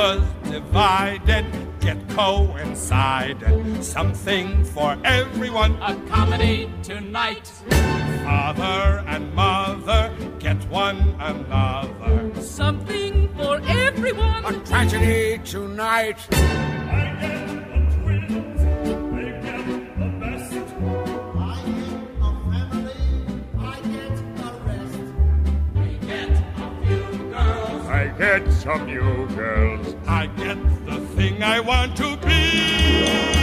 lovers divided get coincided. Something for everyone. A comedy tonight. Father and mother get one another. Something for everyone. A tragedy tonight. Get some new girls. I get the thing I want to be.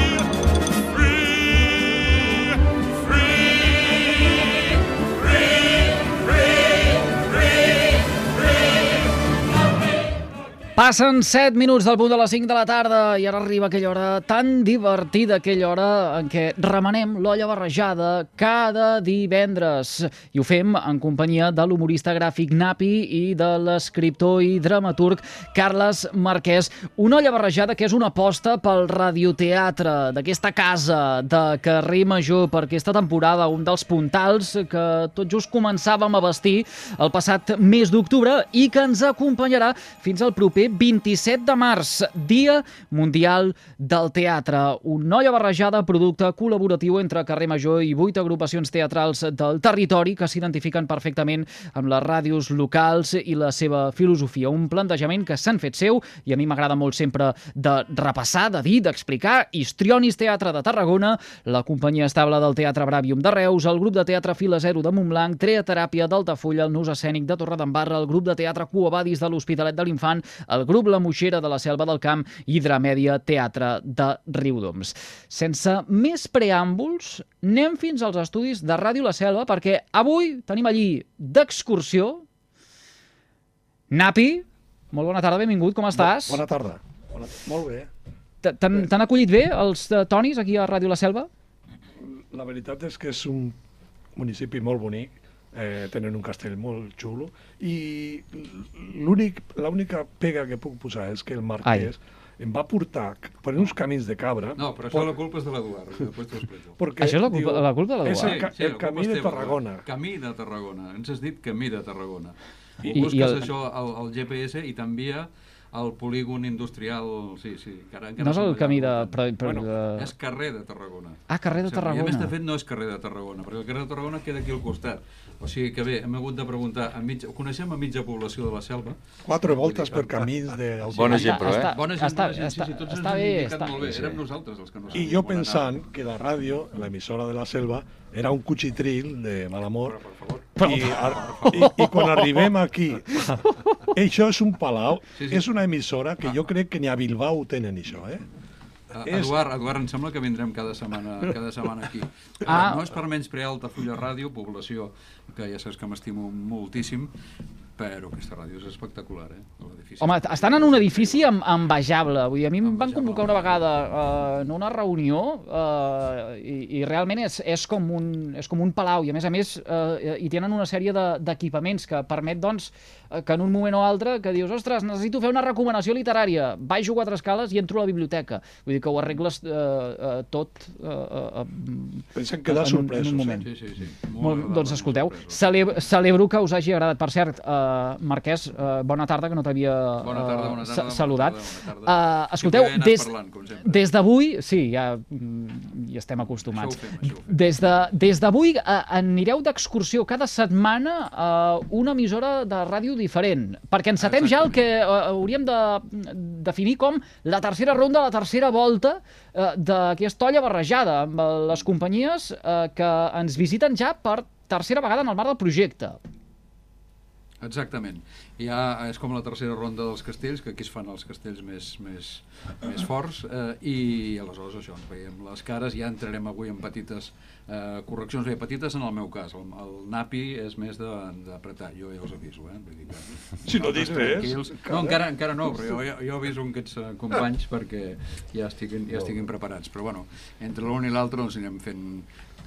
Passen 7 minuts del punt de les 5 de la tarda i ara arriba aquella hora tan divertida, aquella hora en què remenem l'olla barrejada cada divendres. I ho fem en companyia de l'humorista gràfic Napi i de l'escriptor i dramaturg Carles Marquès. Una olla barrejada que és una aposta pel radioteatre d'aquesta casa de carrer Major per aquesta temporada, un dels puntals que tot just començàvem a vestir el passat mes d'octubre i que ens acompanyarà fins al proper 27 de març, Dia Mundial del Teatre. Un olla barrejada, producte col·laboratiu entre Carrer Major i vuit agrupacions teatrals del territori que s'identifiquen perfectament amb les ràdios locals i la seva filosofia. Un plantejament que s'han fet seu i a mi m'agrada molt sempre de repassar, de dir, d'explicar. Histrionis Teatre de Tarragona, la companyia estable del Teatre Bravium de Reus, el grup de teatre Fila Zero de Montblanc, Treateràpia d'Altafulla, el Nus Escènic de Torredembarra, el grup de teatre Cuobadis de l'Hospitalet de l'Infant, el grup La Moixera de la Selva del Camp i Dramèdia Teatre de Riudoms. Sense més preàmbuls, anem fins als estudis de Ràdio La Selva perquè avui tenim allí d'excursió Napi, molt bona tarda, benvingut, com estàs? Bona tarda. Bona... Molt bé. T'han acollit bé els eh, tonis aquí a Ràdio La Selva? La veritat és que és un municipi molt bonic, eh, tenen un castell molt xulo i l'únic l'única pega que puc posar és que el Marquès em va portar per uns camins de cabra No, però això la culpa és de l'Eduard, i després t'ho explico. perquè, Això és la culpa- la culpa de És l'Eduard. el, ca, el la culpa camí és de Tarragona. Camí de Tarragona. Ens has dit camí de Tarragona. I- I, busques i el- això al, al GPS i t'envia al polígon industrial... Sí, sí, encara, encara No és el camí de... Però, però, Bueno, de... És carrer de Tarragona. Ah, carrer de O sigui, I a més, Tarragona. de fet, no és carrer de Tarragona, perquè el carrer de Tarragona queda aquí al costat. O sigui que bé, hem hagut de preguntar, a mig, coneixem a mitja població de la selva? Quatre voltes per camins de... Bona gent, però, eh? Està, Bona gent, està, bona gent, sí, està, sí, tots està ens bé, hem indicat està... molt bé. Érem nosaltres els que no I jo pensant que la ràdio, l'emissora de la selva, era un cuchitril de Malamor. I, ar- i, I quan arribem aquí, això és un palau, Sí, sí. és una emissora que jo crec que ni a Bilbao tenen això, eh? És- Eduard, Eduard, em sembla que vindrem cada setmana, cada setmana aquí. Ah. Ah. No és per menys prear Altafulla Ràdio, població que ja saps que m'estimo moltíssim, però aquesta ràdio és espectacular, eh? l'edifici. Home, estan en un edifici amb, envejable. Vull dir, a mi em van convocar una vegada uh, en una reunió uh, i, i realment és, és, com un, és com un palau i a més a més uh, hi tenen una sèrie de- d'equipaments que permet doncs eh, que en un moment o altre que dius, ostres, necessito fer una recomanació literària, baixo quatre escales i entro a la biblioteca. Vull dir que ho arregles uh, uh, tot uh, uh, Pensem quedar en, un, en sorpresos. un eh? moment. Sí, sí, sí. Molt, agradable, doncs escolteu, sorpresos. Celebro, celebro que us hagi agradat. Per cert, uh, Marquès, uh, bona tarda, que no t'havia Bona tarda, bona eh, tarda, sa- bona saludat. tarda, bona tarda. Uh, escolteu, des, parlant, des d'avui, sí, ja mm, hi estem acostumats. Fem. Des de Des d'avui uh, anireu d'excursió cada setmana a una emissora de ràdio diferent, perquè encetem ja el que uh, hauríem de definir com la tercera ronda, la tercera volta uh, d'aquesta olla barrejada, amb eh, les companyies uh, que ens visiten ja per tercera vegada en el marc del projecte. Exactament. Ja és com la tercera ronda dels castells, que aquí es fan els castells més, més, més forts, eh, i aleshores això, ens veiem les cares, ja entrarem avui en petites eh, correccions, bé, petites en el meu cas, el, el napi és més de- d'apretar, jo ja us aviso, eh? Vull dir que, Si no dius res, tranquils. No, encara, encara no, però jo, jo, aviso aquests eh, companys perquè ja estiguin, ja estiguin preparats, però bueno, entre l'un i l'altre doncs anirem fent...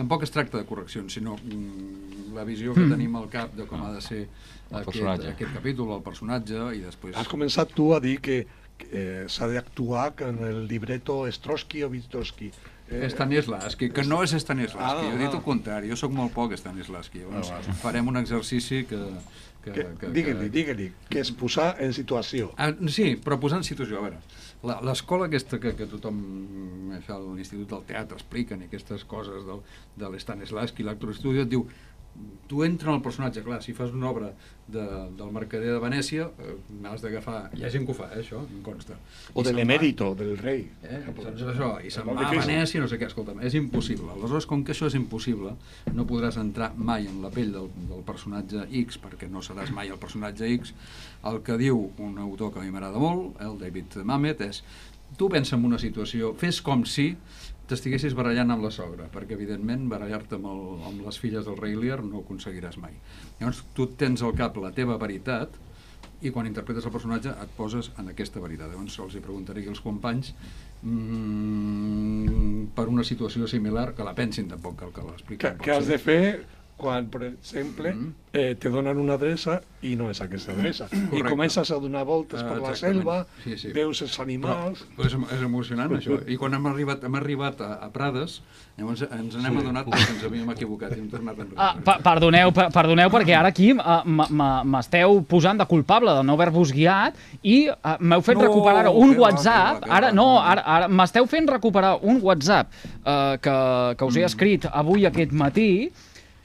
Tampoc es tracta de correccions, sinó mm, la visió que tenim al cap de com ha de ser aquest, personatge. aquest capítol, el personatge, i després... Has començat tu a dir que, que eh, s'ha d'actuar en el libreto Strosky o Wistrowski. Eh, Stanislavski, que no és Stanislavski, Ah, jo he dit ah. el contrari, jo sóc molt poc Stanislavski, llavors farem un exercici que, Que, Que, que, digue-li, que- digue-li, que és posar en situació. Ah, sí, però posant situació, a veure, la- l'escola aquesta que, que tothom, això, l'Institut del Teatre expliquen, i aquestes coses del, de l'Stanislavski, l'actor estudio, et diu, tu entra en el personatge, clar, si fas una obra de, del mercader de Venècia, eh, has d'agafar, hi ha gent que ho fa, eh, això, em consta. O I de l'emèrito, del rei. Eh, saps això? I se'n va a. Venècia, no sé què, escolta'm, és impossible. Aleshores, com que això és impossible, no podràs entrar mai en la pell del, del personatge X, perquè no seràs mai el personatge X. El que diu un autor que a mi m'agrada molt, el David Mamet, és tu pensa en una situació, fes com si t'estiguessis barallant amb la sogra, perquè evidentment barallar-te amb, el, amb les filles del rei Lear no ho aconseguiràs mai. Llavors tu tens al cap la teva veritat i quan interpretes el personatge et poses en aquesta veritat. Llavors els hi preguntaré als companys mm, per una situació similar, que la pensin tampoc, cal que l'expliquin. Què has de fer quan, per exemple, eh, te donen una adreça i no és aquesta adreça. I Correcte. comences a donar voltes Ah, per la selva, Sí, sí. veus els Però, animals... però és, és emocionant això. I quan hem arribat, hem arribat a, a Prades, llavors ens n'hem adonat que ens havíem equivocat i hem tornat enrere. Ah, pa perdoneu, per perdoneu, perquè ara aquí uh, m'esteu posant de culpable de no haver-vos guiat i uh, m'heu fet No, recuperar un que va, WhatsApp. que va, que Ara, va, no, no. ara, ara m'esteu fent recuperar un WhatsApp uh, que, que us he Mm. escrit avui aquest matí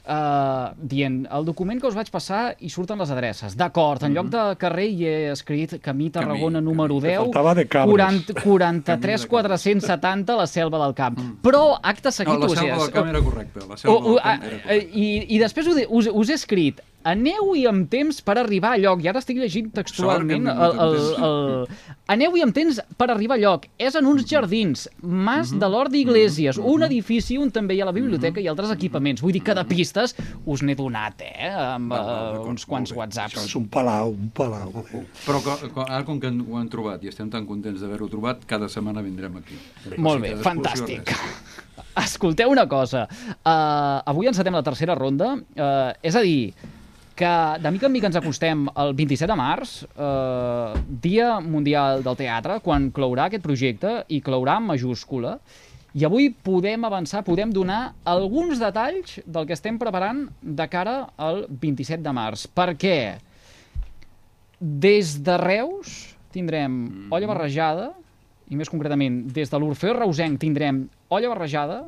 Uh, dient, el document que us vaig passar hi surten les adreces. D'acord, en lloc de carrer hi he escrit Camí Tarragona Camí, número camí. 10, faltava de cabres. 40, 43 470, la Selva del Camp. Però, acte seguit... no, la selva del camp era correcta. La o, selva o, del a, camp era correcta. i, I després us, us he escrit aneu-hi amb temps per arribar a lloc. I ara estic llegint textualment. Hem El, el, el, aneu-hi amb temps per arribar a lloc. És en uns jardins, Mas de l'Hort d'Iglésies, un edifici on també hi ha la biblioteca i altres equipaments. Vull dir que de pistes us n'he donat, eh? Amb Val, val, uh, uns quants molt bé. Això whatsapps. és un palau, un palau. Eh? Però co, co, ara com que ho han trobat i estem tan contents d'haver-ho trobat, cada setmana vindrem aquí. Molt bé, sigui que fantàstic. Escolteu una cosa. Uh, avui encetem la tercera ronda. Uh, és a dir, que de mica en mica ens acostem al 27 de març, eh, Dia Mundial del Teatre, quan clourà aquest projecte, i clourà en majúscula, i avui podem avançar, podem donar alguns detalls del que estem preparant de cara al 27 de març. Per què? Des de Reus tindrem olla barrejada, i més concretament, des de l'Orfeo Reusenc tindrem olla barrejada,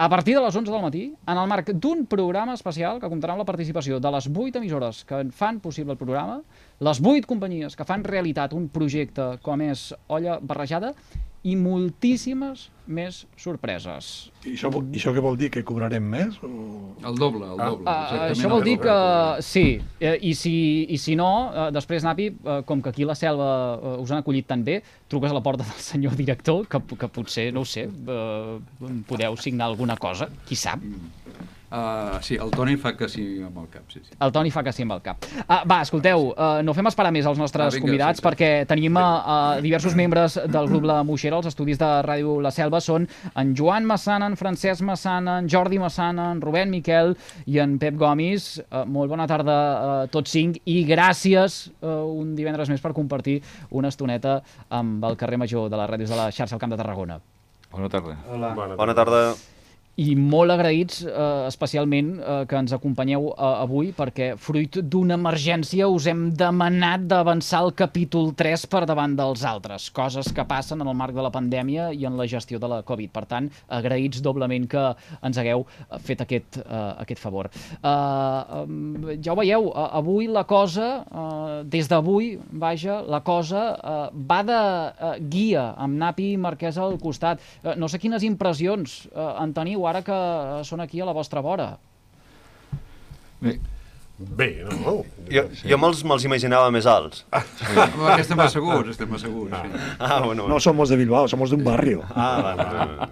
a partir de les 11 del matí, en el marc d'un programa especial que comptarà amb la participació de les 8 emissores que fan possible el programa, les 8 companyies que fan realitat un projecte com és Olla Barrejada i moltíssimes més sorpreses. I això, vol- i això què vol dir? Que cobrarem més? O... El doble, el doble. Uh, exactament això vol dir que sí, eh, i si, i si no, uh, després, Napi, uh, com que aquí la selva us han acollit tan bé, truques a la porta del senyor director, que, que potser, no ho sé, podeu signar alguna cosa, qui sap. Uh, sí, el Toni fa que sí amb el cap, sí, sí. El Toni fa que sí amb el cap. Uh, va, escolteu, uh, no fem esperar més els nostres Ah, vinga, convidats sí, sí. perquè tenim uh, uh, diversos membres del grup La Moixera, els estudis de Ràdio La Selva són en Joan Massana, en Francesc Massana, en Jordi Massana, en Rubén Miquel i en Pep Gomis. Uh, molt bona tarda a tots cinc i gràcies uh, un divendres més per compartir una estoneta amb el carrer Major de les ràdios de la xarxa al Camp de Tarragona. Bona tarda. Bona tarda. I molt agraïts eh, especialment eh, que ens acompanyeu eh, avui perquè fruit d'una emergència us hem demanat d'avançar el capítol 3 per davant dels altres, coses que passen en el marc de la pandèmia i en la gestió de la Covid. Per tant, agraïts doblement que ens hagueu eh, fet aquest, eh, aquest favor. Eh, ja ho veieu, avui la cosa, eh, des d'avui, vaja, la cosa eh, va de eh, guia amb Napi i Marquès al costat. Eh, no sé quines impressions eh, en teniu ara que eh, són aquí a la vostra vora. Bé, Bé, no? Jo, jo me'ls me imaginava més alts. Ah, que estem asseguts, estem asseguts. Sí. Ah, bueno. No somos de Bilbao, somos de un barrio. Ah, vale.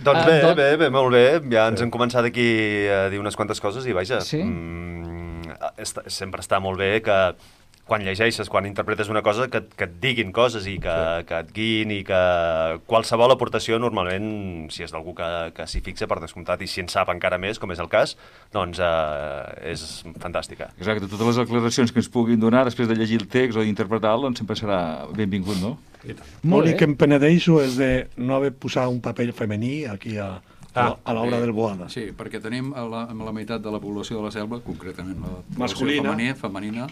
Doncs Ah, bé, doncs- bé, bé, molt bé. Ja ens hem començat aquí a dir unes quantes coses i vaja, Sí? mm, està, sempre està molt bé que quan llegeixes, quan interpretes una cosa, que, que et diguin coses i que, sí. que et guiïn i que qualsevol aportació normalment, si és d'algú que, que s'hi fixa per descomptat i si en sap encara més, com és el cas, doncs eh, és fantàstica. exacte, totes les aclaracions que ens puguin donar després de llegir el text o d'interpretar-lo, doncs sempre serà benvingut, no? L'únic que em penedeixo és de no haver posat un paper femení aquí a, a la- a l'obra del Boada. Sí, perquè tenim a la, amb la meitat de la població de la selva, concretament la Masculina. femenina, femenina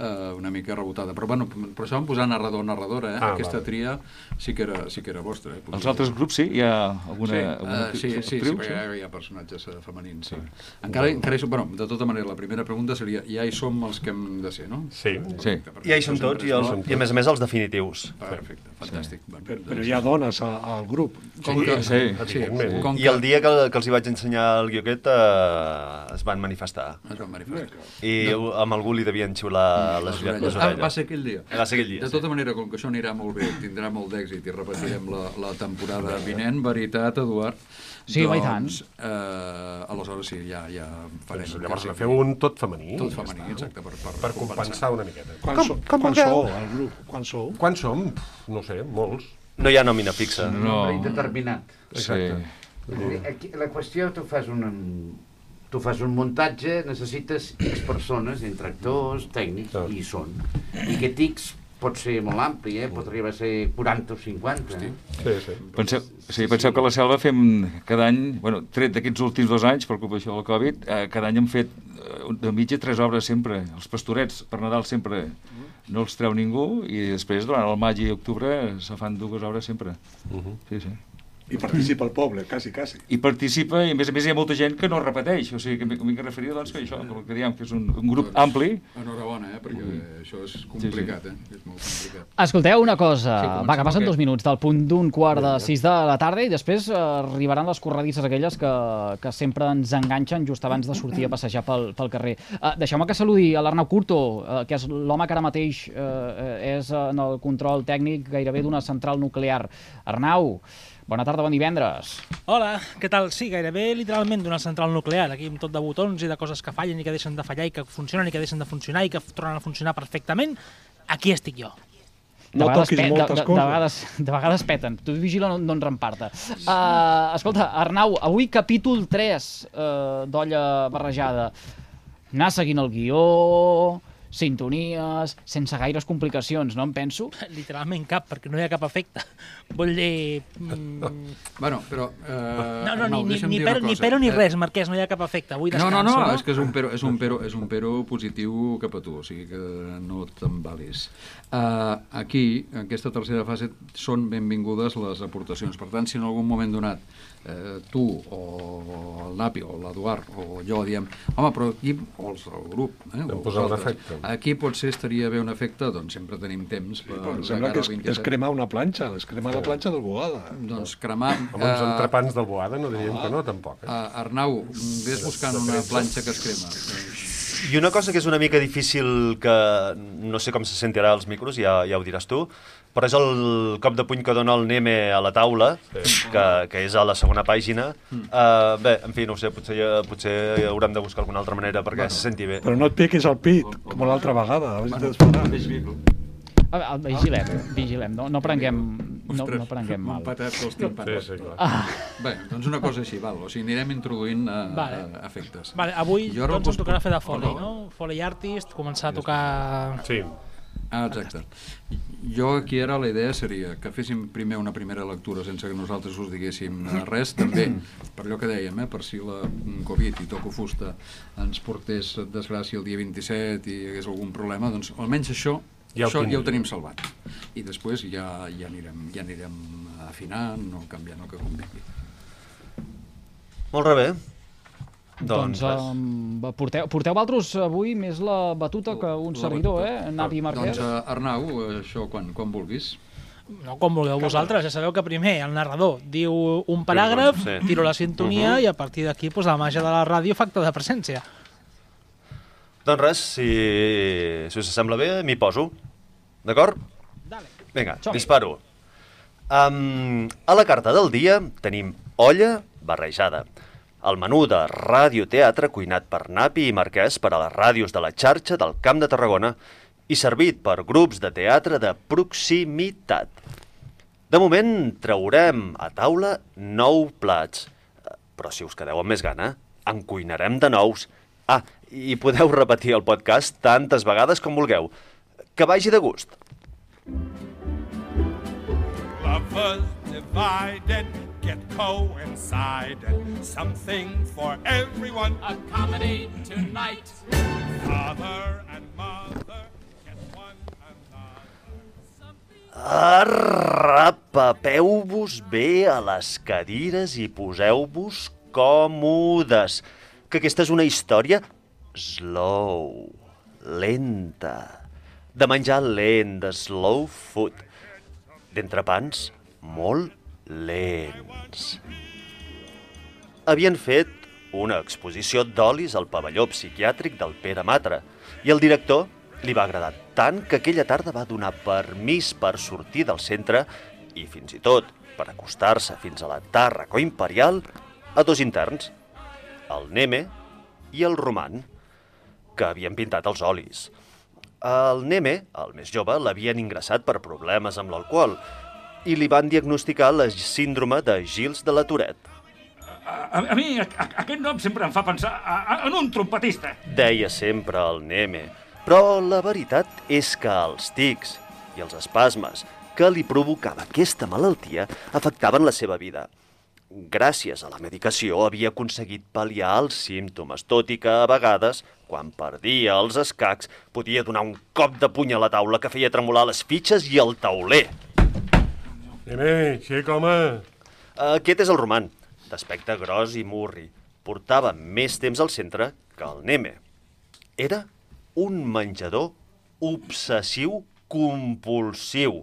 eh, una mica rebotada. Però, bueno, per això vam posar narrador, narradora, eh? Ah, Aquesta val. tria sí que era, sí que era vostra. Eh? Els altres grups, sí? Hi ha alguna... Sí, alguna uh, sí, sí, sí, actriu, perquè hi ha, hi ha personatges uh, femenins, sí. Encara, encara hi som, bueno, de tota manera, la primera pregunta seria, ja hi som els que hem de ser, no? Sí. Sí. Ja hi som tots, i, el, i a més a més els definitius. Perfecte, fantàstic. Bueno, Però, però hi ha dones a- al grup. Com que, Sí, sí, evidentment. com I el dia que, que els hi vaig ensenyar el guioquet eh, es van manifestar. Es van manifestar. I amb algú li devien xiular les, les, les Ah, orelles. va ser aquell dia. Va ser aquell dia, De sí. tota manera, com que això anirà molt bé, tindrà molt d'èxit i repetirem la, la temporada vinent, veritat, Eduard? Sí, i tant. doncs, eh, aleshores sí, ja, ja farem. Doncs llavors quasi- feu un tot femení. Tot ja femení, està. exacte, per, per, Per compensar una miqueta. Quan, so, quan sou al grup? Quan sou? Quan som? No sé, molts. No hi ha nòmina fixa. Un No. nombre indeterminat. Sí. Aquí, la qüestió, tu fas un, tu fas un muntatge, necessites X persones, entre actors, tècnics, Ah. i hi són. I aquest X pot ser molt ampli, eh? pot arribar a ser 40 o 50. Eh? Sí, sí. Penseu, sí, penseu que a la selva fem cada any, bueno, tret d'aquests últims dos anys, per culpa d'això del Covid, eh, cada any hem fet eh, de mitja tres obres sempre. Els pastorets per Nadal sempre no els treu ningú i després durant el maig i octubre se fan dues obres sempre. Sí, sí. I participa el poble, quasi, quasi. I participa, i a més a més hi ha molta gent que no repeteix, o sigui, que m'hi m'hi referia doncs, que això, que el que diem, que és un, un grup ampli. Enhorabona, eh? perquè això és complicat, eh? És molt complicat. Escolteu una cosa, Sí, sí, va, que passen dos minuts del punt d'un quart de sis de la tarda i després eh, arribaran les corredisses aquelles que, que sempre ens enganxen just abans de sortir a passejar pel, pel carrer. Uh, Deixeu-me que saludi a l'Arnau Curto, uh, que és l'home que ara mateix uh, és en el control tècnic gairebé d'una central nuclear. Arnau, bona tarda, bon divendres. Hola, què tal? Sí, gairebé literalment d'una central nuclear, aquí amb tot de botons i de coses que fallen i que deixen de fallar i que funcionen i que deixen de funcionar i que tornen a funcionar perfectament. Aquí estic jo. De No vegades, toquis pe- de, moltes de, de, coses. vegades, de vegades peten. Tu vigila, no, no en remparta. Uh, escolta, Arnau, avui capítol 3 uh, d'Olla Barrejada. Anar seguint el guió, sintonies, sense gaires complicacions, no em penso? Literalment cap, perquè no hi ha cap efecte. Vull dir... Mm, Bueno, però... Eh, no, no, Arnau, ni, ni, deixa'm ni, una ni Eh, res, Marquès, no hi ha cap efecte. Avui No, descanso, no, no, és que és un, pero, és, un pero, és un pero positiu cap a tu, o sigui que no t'embalis. Uh, aquí, en aquesta tercera fase, són benvingudes les aportacions. Per tant, si en algun moment donat eh, tu o el Napi o l'Eduard o jo diem home, però aquí, o els del grup, eh, o vosaltres. Aquí potser estaria bé un efecte, doncs sempre tenim temps per, Però em sembla que és, és 27. cremar una planxa, és cremar la planxa del Bogada. Doncs cremar... Amb uns eh, entrepans del Boada no diríem que no, tampoc. Eh? Uh, Arnau, vés buscant una planxa que es crema. I una cosa que és una mica difícil, que no sé com se sentirà als micros, ja, ja ho diràs tu, però és el cop de puny que dona el Neme a la taula, que, que és a la segona pàgina. Uh, bé, en fi, no ho sé, potser, potser haurem de buscar alguna altra manera perquè se senti bé. Però no et piquis al pit, com l'altra vegada. Farà. A veure, vigilem, vigilem, no, no prenguem, no, no prenguem Un mal. patet pels timpans. Sí, sí, clar. Ah, Bé, doncs una cosa així, val. O sigui, anirem introduint uh, Vale. uh, efectes. Vale, avui Jo doncs us- em tocarà fer de Foley, Oh, no? Foley Artist, començar a tocar... Sí. Ah, exacte. Jo aquí ara la idea seria que féssim primer una primera lectura sense que nosaltres us diguéssim eh, res, també per allò que dèiem, eh, per si la Covid i Toco Fusta ens portés desgràcia el dia 27 i hi hagués algun problema, doncs almenys això Ja ho això ja ho tenim salvat. I després ja, ja, anirem, ja anirem afinant o canviant el que convingui. Molt bé. Doncs Doncs, um, porteu, porteu vosaltres avui més la batuta que un La servidor, batuta. eh? Napi Marquès. Doncs uh, Arnau, eh, això quan, quan vulguis. No, com vulgueu vosaltres, ja sabeu que primer el narrador diu un paràgraf, Sí. tiro la sintonia i a partir d'aquí pues, la màgia de la ràdio fa acte de presència. Doncs res, si, si us sembla bé, m'hi poso. D'acord? Vinga, disparo. Um, a la carta del dia tenim olla barrejada. El menú de radioteatre cuinat per Napi i Marquès per a les ràdios de la xarxa del Camp de Tarragona i servit per grups de teatre de proximitat. De moment traurem a taula nou plats, Eh, però si us quedeu amb més gana, en cuinarem de nous. Ah, i podeu repetir el podcast tantes vegades com vulgueu. Que vagi de gust. Lovers divided yet coincided. Something for everyone. A comedy tonight. Father and mother get one Arrapapeu-vos bé a les cadires i poseu-vos còmodes, que aquesta és una història slow, lenta, de menjar lent, de slow food, d'entrepans molt lents. Havien fet una exposició d'olis al pavelló psiquiàtric del Pere Matra i el director li va agradar tant que aquella tarda va donar permís per sortir del centre i fins i tot per acostar-se fins a la Tàrraco Imperial a dos interns, el Neme i el Roman, que havien pintat els olis. El Neme, el més jove, l'havien ingressat per problemes amb l'alcohol i li van diagnosticar la síndrome de Gils de la Tourette. A, a mi a, a, aquest nom sempre em fa pensar a, a, en un trompetista. Deia sempre el Neme. Però la veritat és que els tics i els espasmes que li provocava aquesta malaltia afectaven la seva vida. Gràcies a la medicació havia aconseguit pal·liar els símptomes, tot i que a vegades, quan perdia els escacs, podia donar un cop de puny a la taula que feia tremolar les fitxes i el tauler. Nene, aixeca, home. Aquest és el roman, d'aspecte gros i murri. Portava més temps al centre que el Neme. Era un menjador obsessiu compulsiu.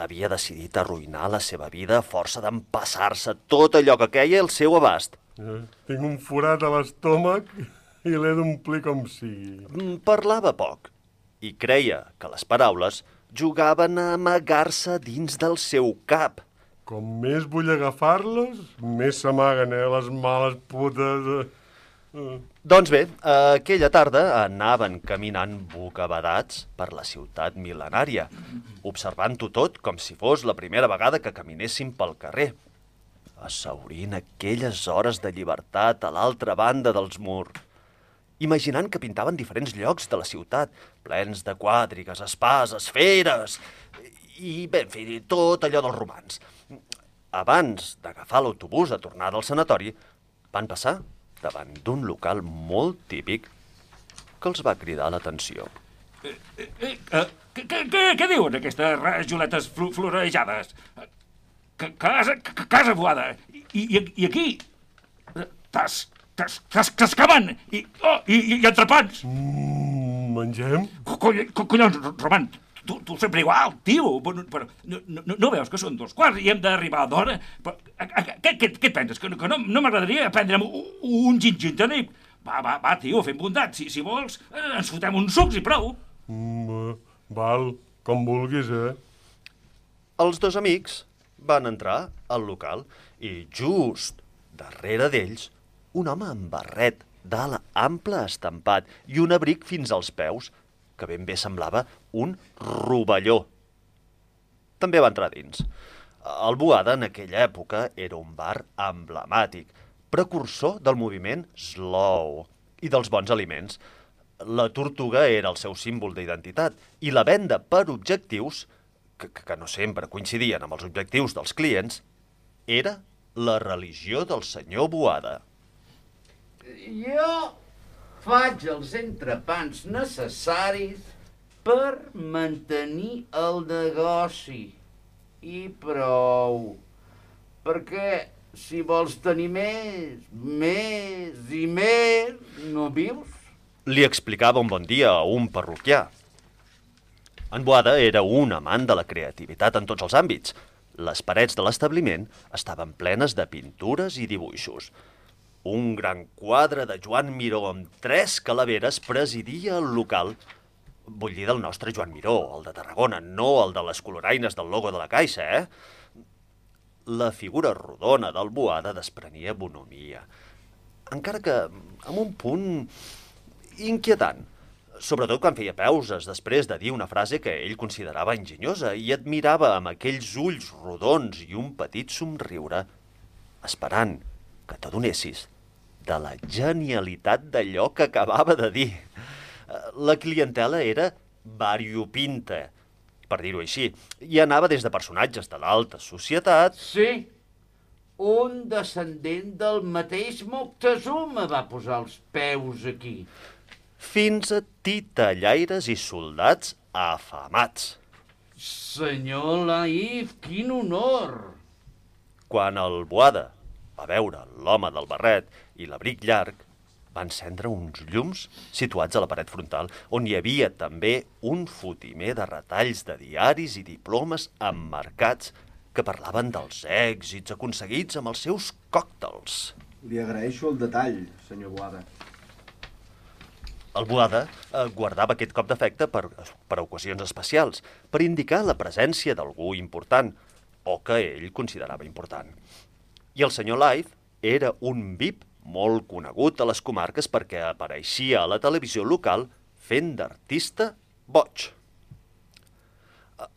Havia decidit arruïnar la seva vida a força d'empassar-se tot allò que queia al seu abast. Eh, tinc un forat a l'estómac i l'he d'omplir com sigui. Mm, Parlava poc i creia que les paraules jugaven a amagar-se dins del seu cap. Com més vull agafar-les, més s'amaguen, eh, les males putes. Eh. Doncs bé, aquella tarda anaven caminant bocabadats per la ciutat mil·lenària, observant-ho tot com si fos la primera vegada que caminessin pel carrer, assaurint aquelles hores de llibertat a l'altra banda dels murs, imaginant que pintaven diferents llocs de la ciutat, plens de quàdrigues, espases, feres, i, bé, en fi, tot allò dels romans. Abans d'agafar l'autobús a tornar del sanatori, van passar davant d'un local molt típic que els va cridar l'atenció. Eh, eh, eh, què, què, diuen aquestes rajoletes flu florejades? Casa, casa boada. I, i, i aquí? T'has t'escaven i, oh, i, i, i entrepans. Mm, mengem? Coll, collons, Roman, tu, tu sempre igual, tio. Però, però no, no, no veus que són dos quarts i hem d'arribar d'hora? Què, què, què et penses? Que, que no, no m'agradaria prendre'm un, un gin gin tònic? Va, va, va, tio, fem bondat. Si, si vols, eh, ens fotem uns sucs i prou. Mm, val, com vulguis, eh? Els dos amics van entrar al local i just darrere d'ells un home amb barret d'ala ample estampat i un abric fins als peus, que ben bé semblava un rovelló. També va entrar dins. El Boada en aquella època era un bar emblemàtic, precursor del moviment slow i dels bons aliments. La tortuga era el seu símbol d'identitat i la venda per objectius, que, que no sempre coincidien amb els objectius dels clients, era la religió del senyor Boada. Jo faig els entrepans necessaris per mantenir el negoci. I prou. Perquè si vols tenir més, més i més, no vius? Li explicava un bon dia a un parroquià. En Boada era un amant de la creativitat en tots els àmbits. Les parets de l'establiment estaven plenes de pintures i dibuixos. Un gran quadre de Joan Miró amb tres calaveres presidia el local. Vull dir del nostre Joan Miró, el de Tarragona, no el de les coloraines del logo de la Caixa, eh? La figura rodona del Boada desprenia bonomia, encara que amb un punt inquietant, sobretot quan feia pauses després de dir una frase que ell considerava enginyosa i admirava amb aquells ulls rodons i un petit somriure, esperant que t'adonessis de la genialitat d'allò que acabava de dir. La clientela era variopinta, per dir-ho així, i anava des de personatges de l'alta societat... Sí, Un descendent del mateix Moctezuma va posar els peus aquí. Fins a titellaires i soldats afamats. Senyor Laif, quin honor! Quan el Boada va veure l'home del barret i l'abric llarg, va encendre uns llums situats a la paret frontal, on hi havia també un fotimer de retalls de diaris i diplomes emmarcats que parlaven dels èxits aconseguits amb els seus còctels. Li agraeixo el detall, senyor Boada. El Boada eh, guardava aquest cop d'efecte per, per ocasions especials, per indicar la presència d'algú important, o que ell considerava important. I el senyor Life era un VIP molt conegut a les comarques perquè apareixia a la televisió local fent d'artista boig.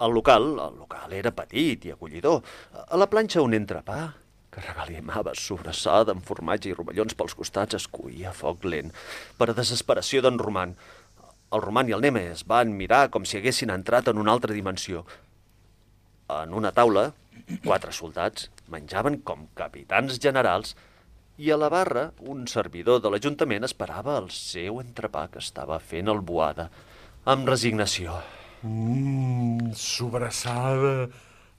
El local, el local era petit i acollidor. A la planxa un entrepà que regalimava sobrassada amb formatge i rovellons pels costats es cuia a foc lent, per a desesperació d'en Roman. El Roman i el Neme es van mirar com si haguessin entrat en una altra dimensió. En una taula, quatre soldats menjaven com capitans generals i a la barra un servidor de l'Ajuntament esperava el seu entrepà que estava fent el boada amb resignació. Mmm, sobrassada,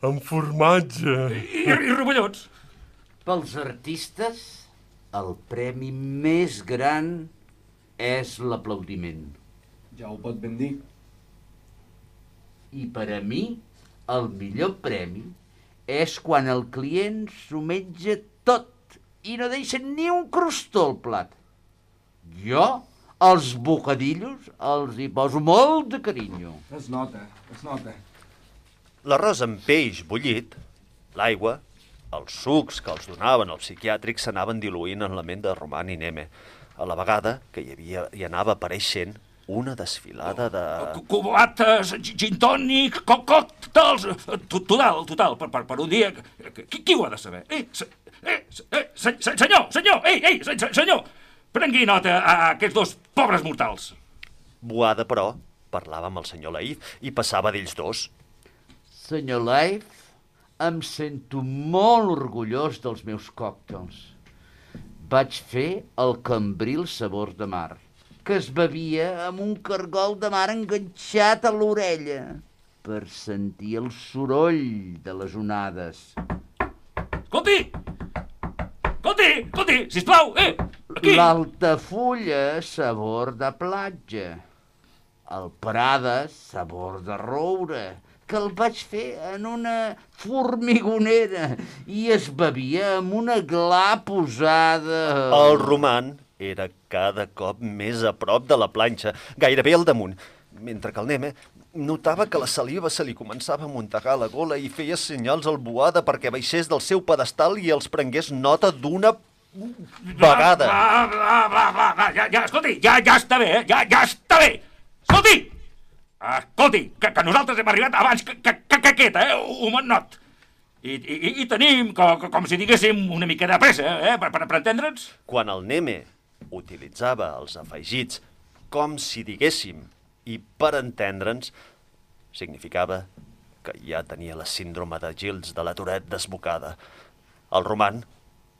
amb formatge. I, i rovellons. Pels artistes, el premi més gran és l'aplaudiment. Ja ho pot ben dir. I per a mi, el millor premi és quan el client s'ho menja tot i no deixa ni un crostó al plat. Jo, els bocadillos, els hi poso molt de carinyo. Es nota, es nota. L'arròs amb peix bullit, l'aigua, els sucs que els donaven als psiquiàtrics s'anaven diluint en la ment de Roman i Neme, a la vegada que hi, havia, hi anava apareixent una desfilada de... Cubates, gin tònic, co còctels... to- Total, total, per, per, per un dia... Qui, qui ho ha de saber? Eh, se, eh, se, eh, se, se, senyor, senyor, ei, ei, se, se, senyor! Prengui nota a aquests dos pobres mortals. Boada, però, parlava amb el senyor Laïf i passava d'ells dos. Senyor Leif, em sento molt orgullós dels meus còctels. Vaig fer el cambril sabor de mar, que es bevia amb un cargol de mar enganxat a l'orella per sentir el soroll de les onades. Escolti! Escolti, escolti, sisplau, eh! Aquí! L'altafulla, sabor de platja. El Prada, sabor de roure, que el vaig fer en una formigonera i es bevia amb una gla posada... El roman era cada cop més a prop de la planxa, gairebé al damunt, mentre que el Neme notava que la saliva se li començava a muntegar a la gola i feia senyals al boada perquè baixés del seu pedestal i els prengués nota d'una vegada. Va, va, va, va, va, ja, ja, escolti, ja, ja està bé, eh? Ja, ja està bé! Escolti! Escolti, que, que nosaltres hem arribat abans que, que, que, que aquest, eh? Un not. I, i, i tenim, com, com si diguéssim, una mica de pressa, eh? Per, per, per entendre'ns. Quan el Neme utilitzava els afegits com si diguéssim i per entendre'ns, significava que ja tenia la síndrome de Gils de la Toret desbocada. El roman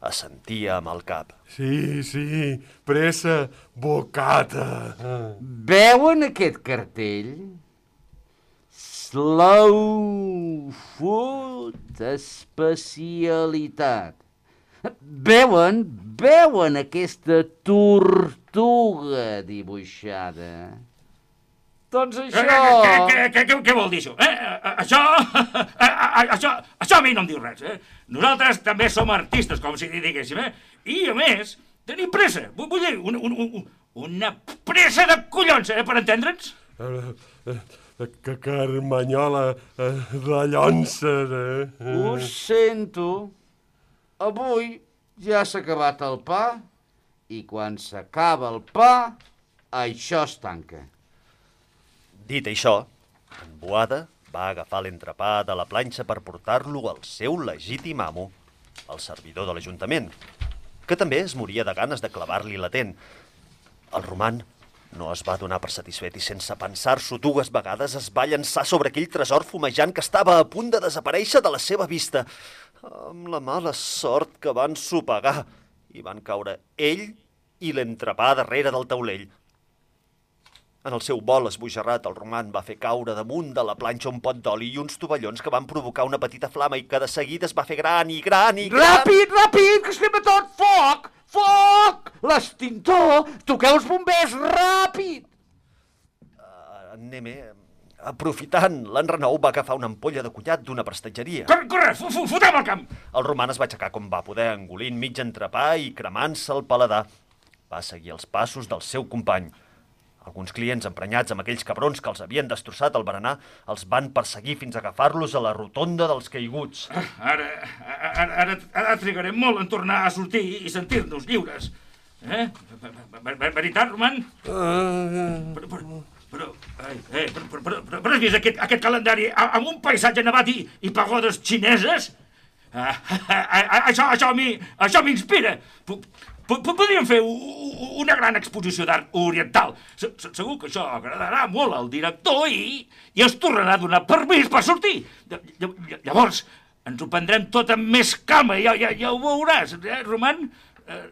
assentia amb el cap. Sí, sí, pressa, bocata. Veuen aquest cartell? Slow food especialitat. Veuen, veuen aquesta tortuga dibuixada. Doncs Eh, això... Què, què, què, què, què vol dir això? Eh? eh, Això, eh, eh, això, això a mi no em diu res. Eh? Nosaltres també som artistes, com si diguéssim, eh? I, a més, tenim pressa. Vull vull dir, una, una, una pressa de collons, eh? Per entendre'ns? Eh, eh, Que carmanyola eh, de llonces, eh? Ho sento. Avui ja s'ha acabat el pa i quan s'acaba el pa, això es tanca. Dit això, en Boada va agafar l'entrepà de la planxa per portar-lo al seu legítim amo, el servidor de l'Ajuntament, que també es moria de ganes de clavar-li latent. El roman no es va donar per satisfet i sense pensar-s'ho dues vegades es va llançar sobre aquell tresor fumejant que estava a punt de desaparèixer de la seva vista. Amb la mala sort que van sopegar i van caure ell i l'entrepà darrere del taulell. En el seu vol esbojarrat, el roman va fer caure damunt de la planxa un pot d'oli i uns tovallons que van provocar una petita flama i que de seguida es va fer gran i gran i gran... Ràpid, ràpid, que estem a tot! Foc! Foc! L'extintor! Toqueu els bombers, ràpid! En Neme, aprofitant l'enrenou, va agafar una ampolla de collat d'una prestatgeria. Corre, corre, fu- fu- fotem al camp! El roman es va aixecar com va poder, engolint mig entrepà i cremant-se el paladar. Va seguir els passos del seu company. Alguns clients emprenyats amb aquells cabrons que els havien destrossat el berenar els van perseguir fins a agafar-los a la rotonda dels caiguts. Ara, ara, ara, ara trigarem molt en tornar a sortir i sentir-nos lliures. Eh? Ver- ver- Veritat, Roman? Però, però, però, ai, eh, però, però, però, però, però has vist aquest, aquest calendari amb un paisatge nevat i, i pagodes xineses? Ah, ah, ah, això, això a mi, això m'inspira. Po- po- po- Podríem fer una gran exposició d'art oriental. Se- se- Segur que això agradarà molt al director i, i es tornarà a donar permís per sortir. Lla- lla- Llavors, ens ho prendrem tot amb més calma, ja, ja, ja ho veuràs, eh, Roman? Eh,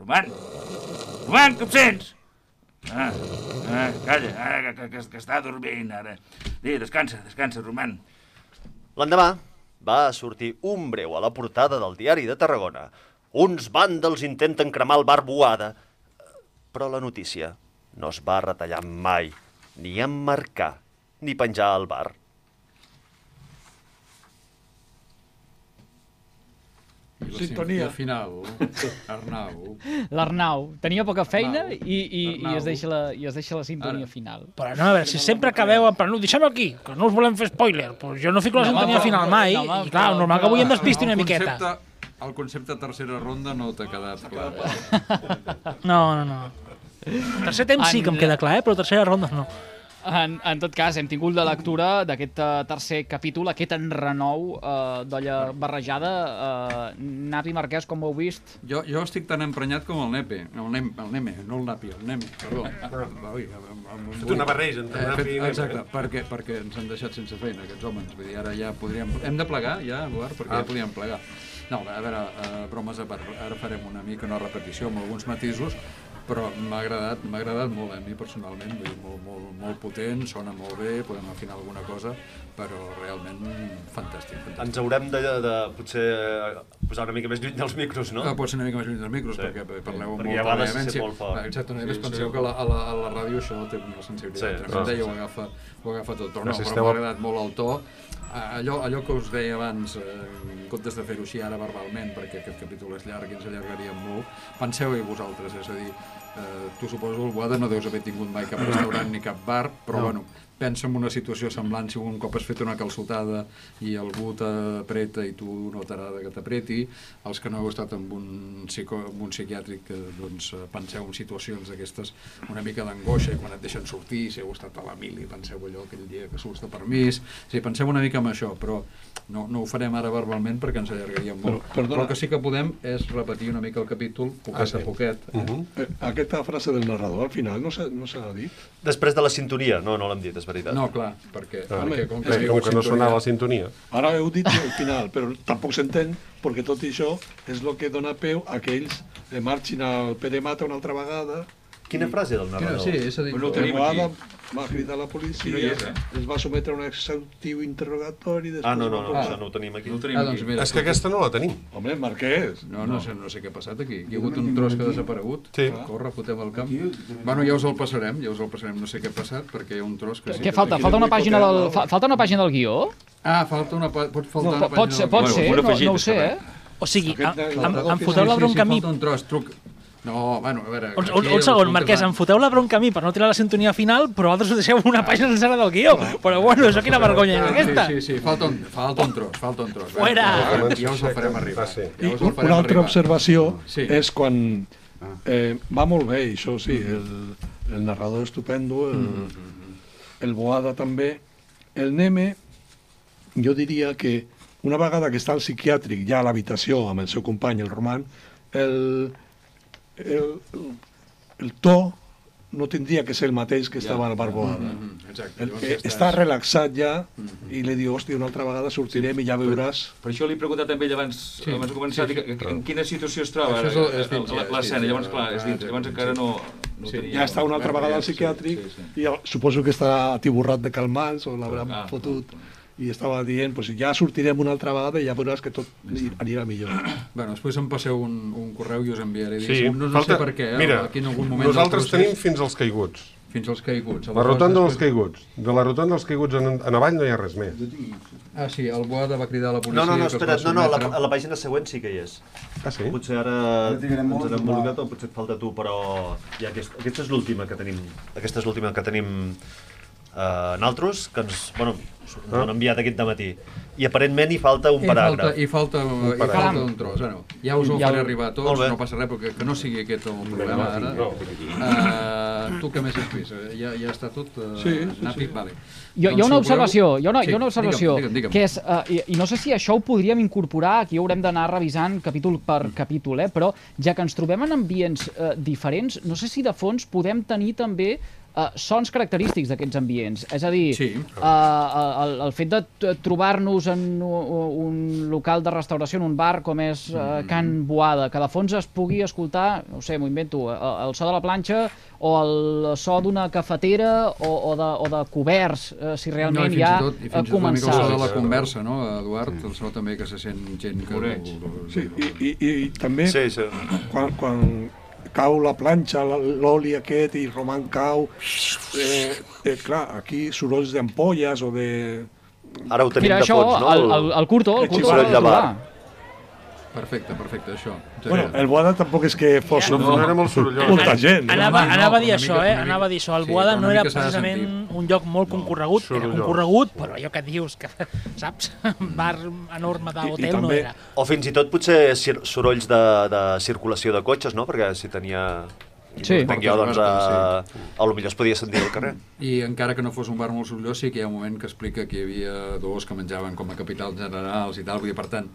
Roman? Roman, que em sents? Ah, ah calla, ara que, que, que està dormint, ara. Bé, descansa, descansa, Roman. L'endemà va sortir un breu a la portada del diari de Tarragona. Uns vàndals intenten cremar el bar Boada, però la notícia no es va retallar mai, ni emmarcar, ni penjar al bar. I la Sintonia. I al final, Arnau... L'Arnau tenia poca feina Arnau. i, i, i, es deixa la, i es deixa la sintonia final. Però no, a veure, si sempre acabeu en plan, no, deixem aquí, que no us volem fer spoiler, doncs jo no fico la No, sintonia però- final mai, no, i clar, però- normal que avui em despisti una miqueta. concepte- El concepte tercera ronda no t'ha quedat clar. No, no, no. Tercer temps sí que em queda clar, eh? però tercera ronda no. En, en tot cas, hem tingut la lectura d'aquest eh, tercer capítol, aquest enrenou uh, d'olla barrejada. Uh, Napi Marquès, com ho heu vist? Jo, jo estic tan emprenyat com el Nepe, el, Nem, el Neme, no el Napi, el Neme, perdó. Ui, amb, amb, Fet una barreja entre Eh, Napi fet- i Neme. Exacte, perquè, perquè ens han deixat sense feina aquests homes. Vull dir, ara ja podríem... Hem de plegar ja, Eduard, perquè Ah. ja podríem plegar. No, a veure, uh, bromes a part, ara farem una mica una repetició amb alguns matisos, però m'ha agradat, m'ha agradat molt a mi personalment, vull dir, molt, molt, molt potent, sona molt bé, podem afinar alguna cosa, però realment fantàstic, fantàstic. Ens haurem de, de potser posar una mica més lluny dels micros, no? Ah, pot ser una mica més lluny dels micros, Sí. perquè parleu amb Perquè molta a vegades se vehemència. molt fort. Exacte, no, Sí, sí, sí. penseu que a la, a, la, a la ràdio això té una sensibilitat Sí, tremenda sí, i ho sí. agafa, ho agafa tot. Però no, si però m'ha a- agradat molt el to. Allò, allò que us deia abans, eh, en comptes de fer-ho així ara verbalment, perquè aquest capítol és llarg i ens allargaríem molt, penseu-hi vosaltres, és a dir, eh, tu suposo, el Boada no deus haver tingut mai cap restaurant ni cap bar, però No. bueno, pensa en una situació semblant si un cop has fet una calçotada i algú t'apreta i tu no t'agrada que t'apreti, els que no heu estat en un, psico, en un psiquiàtric que doncs, eh, penseu en situacions d'aquestes una mica d'angoixa i quan et deixen sortir, si heu estat a la mili, penseu allò aquell dia que surts de permís, sí, penseu una mica en això, però no, no ho farem ara verbalment perquè ens allargaríem molt. Però, perdona. Però el que sí que podem és repetir una mica el capítol, poquet Ah, sí. a poquet. Eh? Mhm. Eh, Aquesta frase del narrador al final no s'ha no s'ha dit? Després de la sintonia, no, no l'hem dit, és veritat. No, clar, perquè, Ah, perquè com que, com que no sonava la sintonia. Ara heu dit al final, però tampoc s'entén, perquè tot això és el que dona peu a que ells eh, marxin al Pere Mata una altra vegada. Quina frase del narrador? Sí, és a dir, Bueno, tenim aquí. va cridar a la no policia, hi és, eh? es va sometre a un exhaustiu interrogatori... Després Ah, no, no, va no, això no ho tenim aquí. No ho tenim Ah, doncs aquí. mira, És que aquesta no la tenim. Home, Marquès. No, no, sé, no sé què ha passat aquí. Hi ha hagut un tros que ha desaparegut. Sí. Corre, fotem el camp. Bueno, ja us el passarem, ja us el passarem. No sé què ha passat, perquè hi ha un tros que... sí Què falta? Falta una pàgina del, el- fa, falta una pàgina del guió? Ah, falta una, pot faltar No, una pot- pot pàgina ser, del pot ser, no, no ho sé, això, eh? O sigui, em, em, em foteu la sí, bronca a sí, mi... falta un tros, truc. No, bueno, a veure... Un, un, un segon, Marquès, em foteu la bronca a mi per no tirar la sintonia final, però vosaltres us deixeu una pàgina sencera del guió. Però bueno, això quina vergonya és aquesta. Sí, sí, sí, falta un, falta un tros, falta un tros. Fuera! Ja us el farem- Ja us el farem arribar. Ah, Ja us el farem una altra arribar. observació Sí. és quan eh, va molt bé, això sí, el, el narrador estupendo, el, el Boada també, el Neme, jo diria que una vegada que està al psiquiàtric ja a l'habitació amb el seu company, el Roman, el, el, el, to no tindria que ser el mateix que Ja. estava al Barboada. Mhm, exacte. El, eh, estàs- està relaxat ja i li diu, hòstia, una altra vegada sortirem i ja veuràs... Per això li he preguntat també ell abans, Sí. abans de començar, Sí, sí, sí. en quina situació es troba Això és ara, el- és dins, la- ja, és l'escena, dins, llavors clar, és dins, llavors encara no, no Sí. tenia... Ja està una altra vegada al psiquiàtric Sí, sí. i suposo que estarà atiborrat de calmants o l'hauran Ah, fotut i estava dient, pues, ja sortirem una altra vegada i ja veuràs que tot anirà millor. Bueno, després em passeu un, un correu i us enviaré. Sí, no, no falta... sé per què, eh? Mira, aquí en algun moment nosaltres procés- tenim fins als caiguts. Fins als caiguts. La rotonda dels caiguts. De la rotonda dels caiguts en, en avall no hi ha res més. Ah, sí, el Boada va cridar a la policia... No, no, no, espera, no, no, a la, a la pàgina següent sí que hi és. Ah, sí? Potser ara ens va. involucrat o potser et falta tu, però ja aquest, aquesta és l'última que tenim. Aquesta és l'última que tenim eh, naltros, que ens, bueno, ens Ah. han enviat aquest dematí. I aparentment hi falta un I paràgraf. falta, i falta, i paràgraf. falta un tros. Bueno, ja us el Ja faré arribar a tots, no passa res, perquè que no sigui aquest el problema ara. no. Uh, tu què més has vist? Eh, Ja, ja està tot uh, Sí, sí, napi? sí. Vale. Hi ha, hi ha Doncs, una si observació, hi ha una, Sí, hi ha una observació digue'm, digue'm, digue'm. que és, uh, i, i no sé si això ho podríem incorporar, aquí haurem d'anar revisant capítol per capítol, eh? però ja que ens trobem en ambients uh, diferents, no sé si de fons podem tenir també uh, sons característics d'aquests ambients. És a dir, Sí. uh, el, el fet de trobar-nos en un local de restauració, en un bar com és uh, Can Boada, que de fons es pugui escoltar, no ho sé, m'ho invento, el, el so de la planxa o el so d'una cafetera o, o, de, o de coberts, eh, si No, realment i fins ja i tot, i ha fins i tot una mica el so de la conversa, no, Eduard? El so també que se sent gent que... Sí, i, i, i també Sí, sí. quan, quan cau la planxa, la- l'oli aquest i Roman cau, eh, eh, clar, aquí sorolls d'ampolles o de... Ara ho tenim Mira, de això, fons, no? el, el, el curto, el El curto l'ha de bar. trobar. Perfecte, perfecte, això. Bueno, el Boada tampoc és que fos No, no era molt sorollós. molta gent. Anava, no, anava a dir això, mica- eh? Anava a dir això. El sí, Boada una no era precisament un lloc molt concorregut. Era Sorollós. concorregut, però allò que dius, que, saps? Un bar enorme d'hotel no també- era. O fins i tot potser sorolls de, de circulació de cotxes, no? Perquè si tenia... Sí. Entenc jo, doncs, a, a lo millor es podia sentir al carrer. I encara que no fos un bar molt sorollós, sí que hi ha un moment que explica que hi havia dos que menjaven com a capitals generals i tal, vull dir, per tant,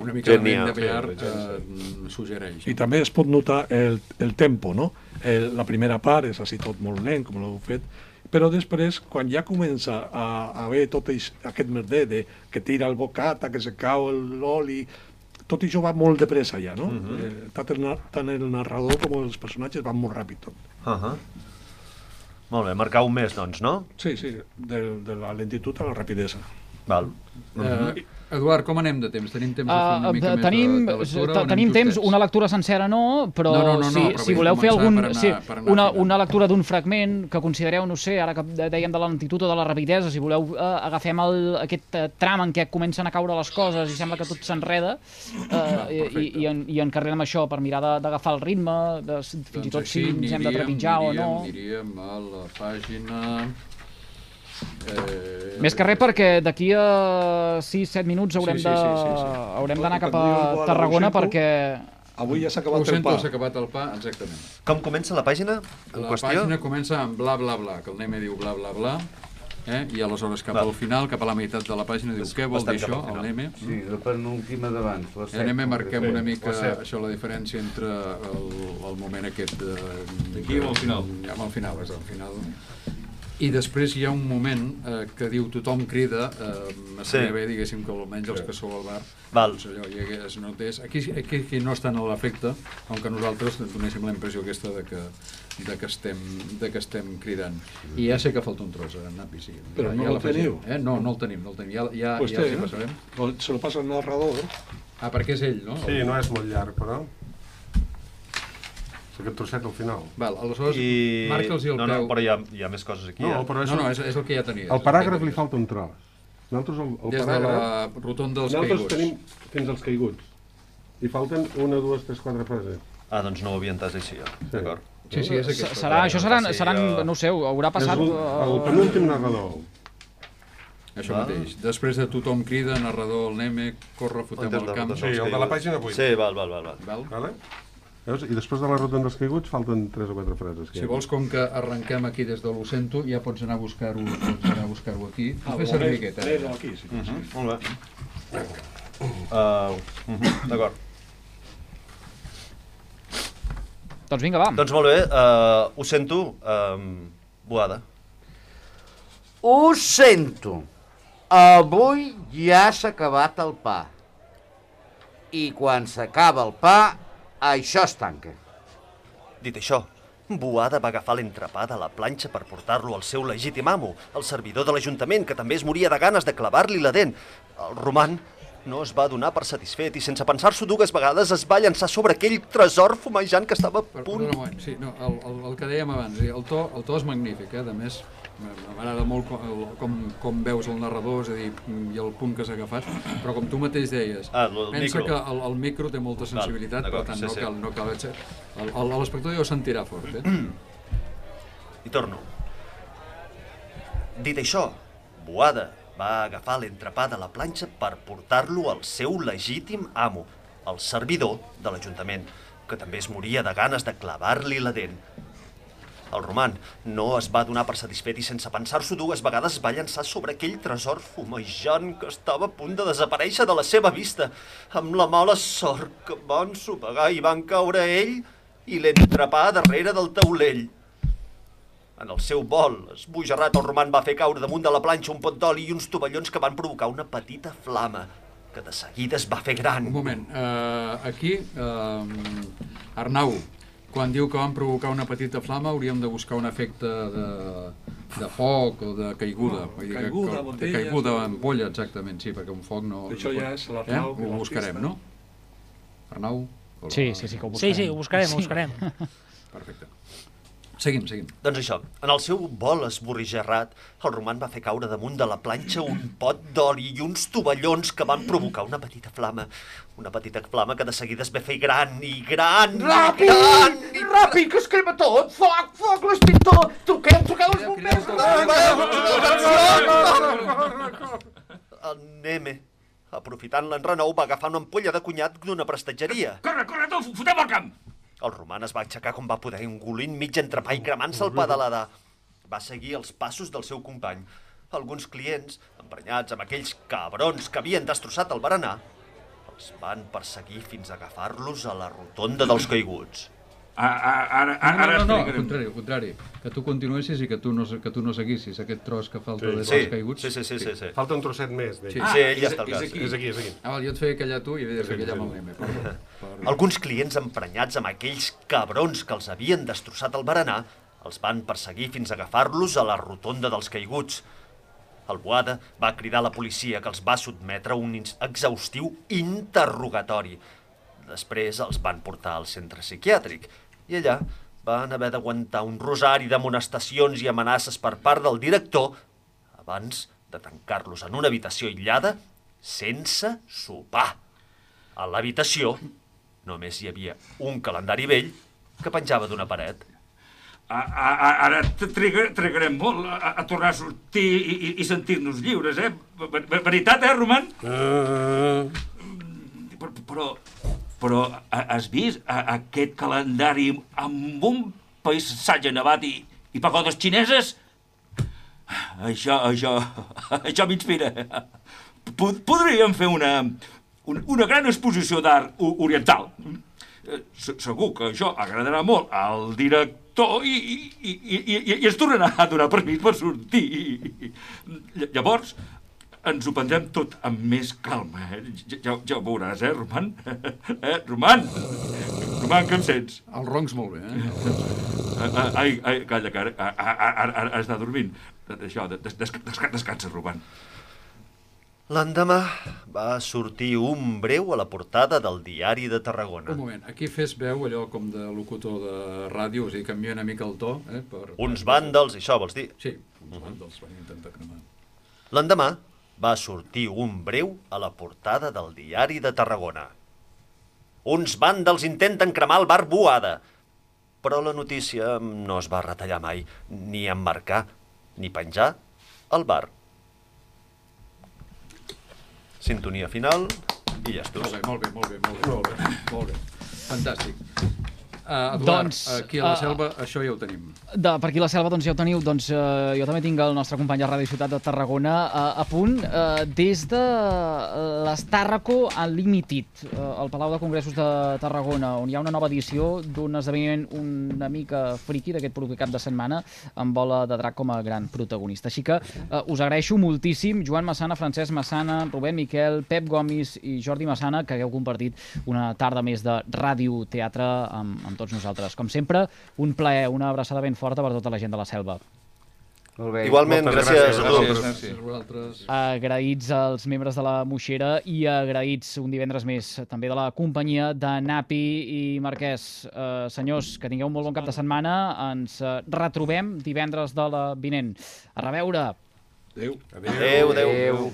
una mica Gent de billar eh, suggereix. I també es pot notar el, el tempo, no? El, la primera part és així tot molt lent, com l'heu fet, però després, quan ja comença a, a haver tot eix, aquest merder de que tira el bocata, que se cau el- l'oli, tot això va molt de pressa ja, no? eh, tant, el, tant el narrador com els personatges van molt ràpid tot. Uh -huh. Molt bé, marcar un mes, doncs, no? Sí, sí, de, de la lentitud a la rapidesa. Val. Eh, Eduard, com anem de temps? Tenim temps de fer una Uh, mica més tenim de, de lectura? tenim temps, justets? una lectura sencera no, però, No, no, no, no, si, però si voleu fer algun, anar- sí, anar una, una lectura d'un fragment que considereu, no sé, ara que dèiem de la lentitud o de la rapidesa, si voleu uh, agafem el, aquest uh, tram en què comencen a caure les coses i sembla que tot s'enreda uh, i, i, i, en, i encarrilem això per mirar d'agafar el ritme, de, fins i tot si ens hem de trepitjar o no. Aniríem a la pàgina... Eh, Més que res perquè d'aquí a 6-7 minuts haurem Sí, sí, de sí, sí, sí. haurem d'anar cap a Tarragona perquè Avui ja s'ha acabat el pa. s'ha acabat el pa, exactament. Com comença la pàgina en La qüestió? pàgina comença amb bla, bla, bla, que el Neme diu bla, bla, bla, eh? i aleshores cap al final, cap a la meitat de la pàgina, diu què vol dir això, al el. Neme? Sí, la penúltima d'abans, set. anem a marquem una mica això, la diferència entre el, el moment aquest de... D'aquí amb el final. Ja, amb el final, és el final. I després hi ha un moment eh, que diu tothom crida, eh, estaria Sí. bé, diguéssim, que almenys els que sou al bar, Val. doncs allò, hi hagués, notés. Aquí, aquí, aquí no estan a l'efecte, com que nosaltres donéssim la impressió aquesta de que, de que, estem, de que estem cridant. I ja sé que falta un tros, eh, Napi, sí. Però ja, no ja el teniu? Eh? No, no el tenim, no el tenim. Ja, ja, Pues ja té, els hi eh? passarem. Se lo passa al narrador. Ah, perquè és ell, no? Sí, no és molt llarg, però... És aquest trosset al final. Val, aleshores, I... marca'ls i el no, no, peu. però hi ha, hi ha més coses aquí. No, eh? però és, No, no, és, és el que ja tenies. el paràgraf li falta un tros. Nosaltres el, el Des de paràgraf... la rotonda dels Nosaltres caiguts. tenim fins als caiguts. I falten una, dues, tres, quatre frases. Ah, doncs no ho havia entès així, ja. D'acord. Sí, sí, és aquest. serà, això seran, Sí, seran jo- no ho sé, haurà És passat... el, el eh, penúltim narrador. Això Val. mateix. Després de tothom crida, narrador, el Neme, corre, fotem el de camp. Sí, el de la pàgina vuit. Sí, val, val, val. val. Val? Veus? I després de la rotonda dels caiguts falten tres o quatre frases. que Si vols, com que arrenquem aquí des de l'Ocento, ja pots anar a buscar-ho buscar-ho aquí. Ah, Fes servir aquest, eh? Aquí, sí. Mhm, Molt bé. Uh, mhm, D'acord. Doncs vinga, va. Doncs molt bé, uh, ho sento, um, Boada. Ho sento. Avui ja s'ha acabat el pa. I quan s'acaba el pa, això es tanca. Dit això, Boada va agafar l'entrepà de la planxa per portar-lo al seu legítim amo, el servidor de l'Ajuntament, que també es moria de ganes de clavar-li la dent. El roman no es va donar per satisfet i sense pensar-s'ho dues vegades es va llançar sobre aquell tresor fumejant que estava a punt... Perdona sí, no, el, el, el que dèiem abans, el to, el to és magnífic, eh? a més m'agrada molt com, com, com veus el narrador, és a dir, i el punt que s'ha agafat, però com tu mateix deies, Ah, el pensa micro. que el, el micro té molta sensibilitat, per tant sí, no sí. cal, no cal L'espectador ja ho sentirà fort, eh? I torno. Dit això, Boada va agafar l'entrepà de la planxa per portar-lo al seu legítim amo, el servidor de l'Ajuntament, que també es moria de ganes de clavar-li la dent. El roman no es va donar per satisfet i sense pensar-s'ho dues vegades va llançar sobre aquell tresor fumejant que estava a punt de desaparèixer de la seva vista, amb la mala sort que van sopegar i van caure ell i l'entrepà darrere del taulell. En el seu vol, esbojarrat, el roman va fer caure damunt de la planxa un pot d'oli i uns tovallons que van provocar una petita flama, que de seguida es va fer gran. Un moment, uh, aquí, uh, Arnau, quan diu que van provocar una petita flama, hauríem de buscar un efecte de, de foc o de caiguda. Oh, Vull dir caiguda, que, de caiguda, sí. ampolla, exactament, sí, perquè un foc no... Això no ja és l'Arnau, Eh? Ho buscarem, no? Arnau? Sí, sí, sí, que ho Sí, sí, ho buscarem, ho buscarem. Perfecte. Seguim, seguim. Doncs això, en el seu vol esborrigerrat, el roman va fer caure damunt de la planxa un pot d'oli i uns tovallons que van provocar una petita flama. Una petita flama que de seguida es va fer gran i gran i gran. Ràpid! Ràpid, que es crema tot! Foc, foc, l'extintor! Truqueu, truqueu els bombers! El Neme, aprofitant l'enrenou, va agafar una ampolla de cunyat d'una prestatgeria. Corre, corre, tu, fotem al camp! El roman es va aixecar com va poder, engolint mig entrepà i cremant-se el pa de l'Adà. Va seguir els passos del seu company. Alguns clients, emprenyats amb aquells cabrons que havien destrossat el berenar, els van perseguir fins a agafar-los a la rotonda dels caiguts. Ara, No, no, no, no, al contrari, al contrari. Que tu continuessis i que tu no, que tu no seguissis aquest tros que falta Sí. de Sí, dels caiguts. sí, sí, sí, sí, sí. Falta un trosset més. Sí. Sí, ell ja és- està al és cas. aquí. És aquí, és aquí. Ah, val, jo et feia callar tu i havia de fer callar amb el Neme. Perdó. Perdó. Alguns clients emprenyats amb aquells cabrons que els havien destrossat el berenar els van perseguir fins a agafar-los a la rotonda dels caiguts. El Boada va cridar a la policia que els va sotmetre a un ins- exhaustiu interrogatori. Després els van portar al centre psiquiàtric i allà van haver d'aguantar un rosari d'amonestacions i amenaces per part del director abans de tancar-los en una habitació aïllada sense sopar. A l'habitació només hi havia un calendari vell que penjava d'una paret. A, a, a, ara triga, trigarem molt a, a tornar a sortir i, i, i sentir-nos lliures, eh? Ver- ver- Veritat, eh, Roman? Però, però, però ha- has vist aquest calendari amb un paisatge nevat i, i pagodes xineses? Això, això, això m'inspira. Pod- Podríem fer una, un- una gran exposició d'art oriental. Eh, se- Segur que això agradarà molt al director i, i, i, i, ens tornarà a donar permís per sortir. Ll- Llavors, ens ho prendrem tot amb més calma. Eh? Ja, ja, ja ho veuràs, eh, Roman? Eh, Roman? Roman, que em sents? El roncs molt bé, eh? Bé. Ah, Ai, ai, calla, que ara, ara, ara, has d'anar dormint. Això, des, des, descansa, descansa, Roman. L'endemà va sortir un breu a la portada del diari de Tarragona. Un moment, aquí fes veu allò com de locutor de ràdio, o sigui, canvia una mica el to, eh? Per, Uns vàndals, això vols dir? Sí, uns vàndals van intentar cremar. L'endemà va sortir un breu a la portada del diari de Tarragona. Uns vàndals intenten cremar el bar Boada. Però la notícia no es va retallar mai, ni emmarcar, ni penjar al bar. Sintonia final i ja Molt estàs. bé, molt bé, molt bé, molt bé, molt bé, molt bé. Fantàstic. Uh, Eduard, Doncs, aquí a la eh, selva això ja ho tenim. De, per aquí a la selva doncs ja ho teniu, doncs eh, jo també tinc el nostre company de Ràdio Ciutat de Tarragona eh, a punt eh, des de l'Estàrraco Unlimited, eh, al Palau de Congressos de Tarragona, on hi ha una nova edició d'un esdeveniment una mica friqui d'aquest proper cap de setmana amb Bola de Drac com a gran protagonista. Així que eh, us agraeixo moltíssim, Joan Massana, Francesc Massana, Rubén Miquel, Pep Gomis i Jordi Massana, que hagueu compartit una tarda més de ràdio-teatre amb, amb tots nosaltres. Com sempre, un plaer, una abraçada ben forta per tota la gent de la selva. Molt bé. Igualment, Moltes gràcies, gràcies. a tu. Gràcies. Gràcies a vosaltres. Agraïts als membres de la Moixera i agraïts un divendres més també de la companyia de Napi i Marquès. Eh, senyors, que tingueu un molt bon cap de setmana. Ens eh, retrobem divendres de la vinent. A reveure! Adéu. Adéu, adéu. Adéu.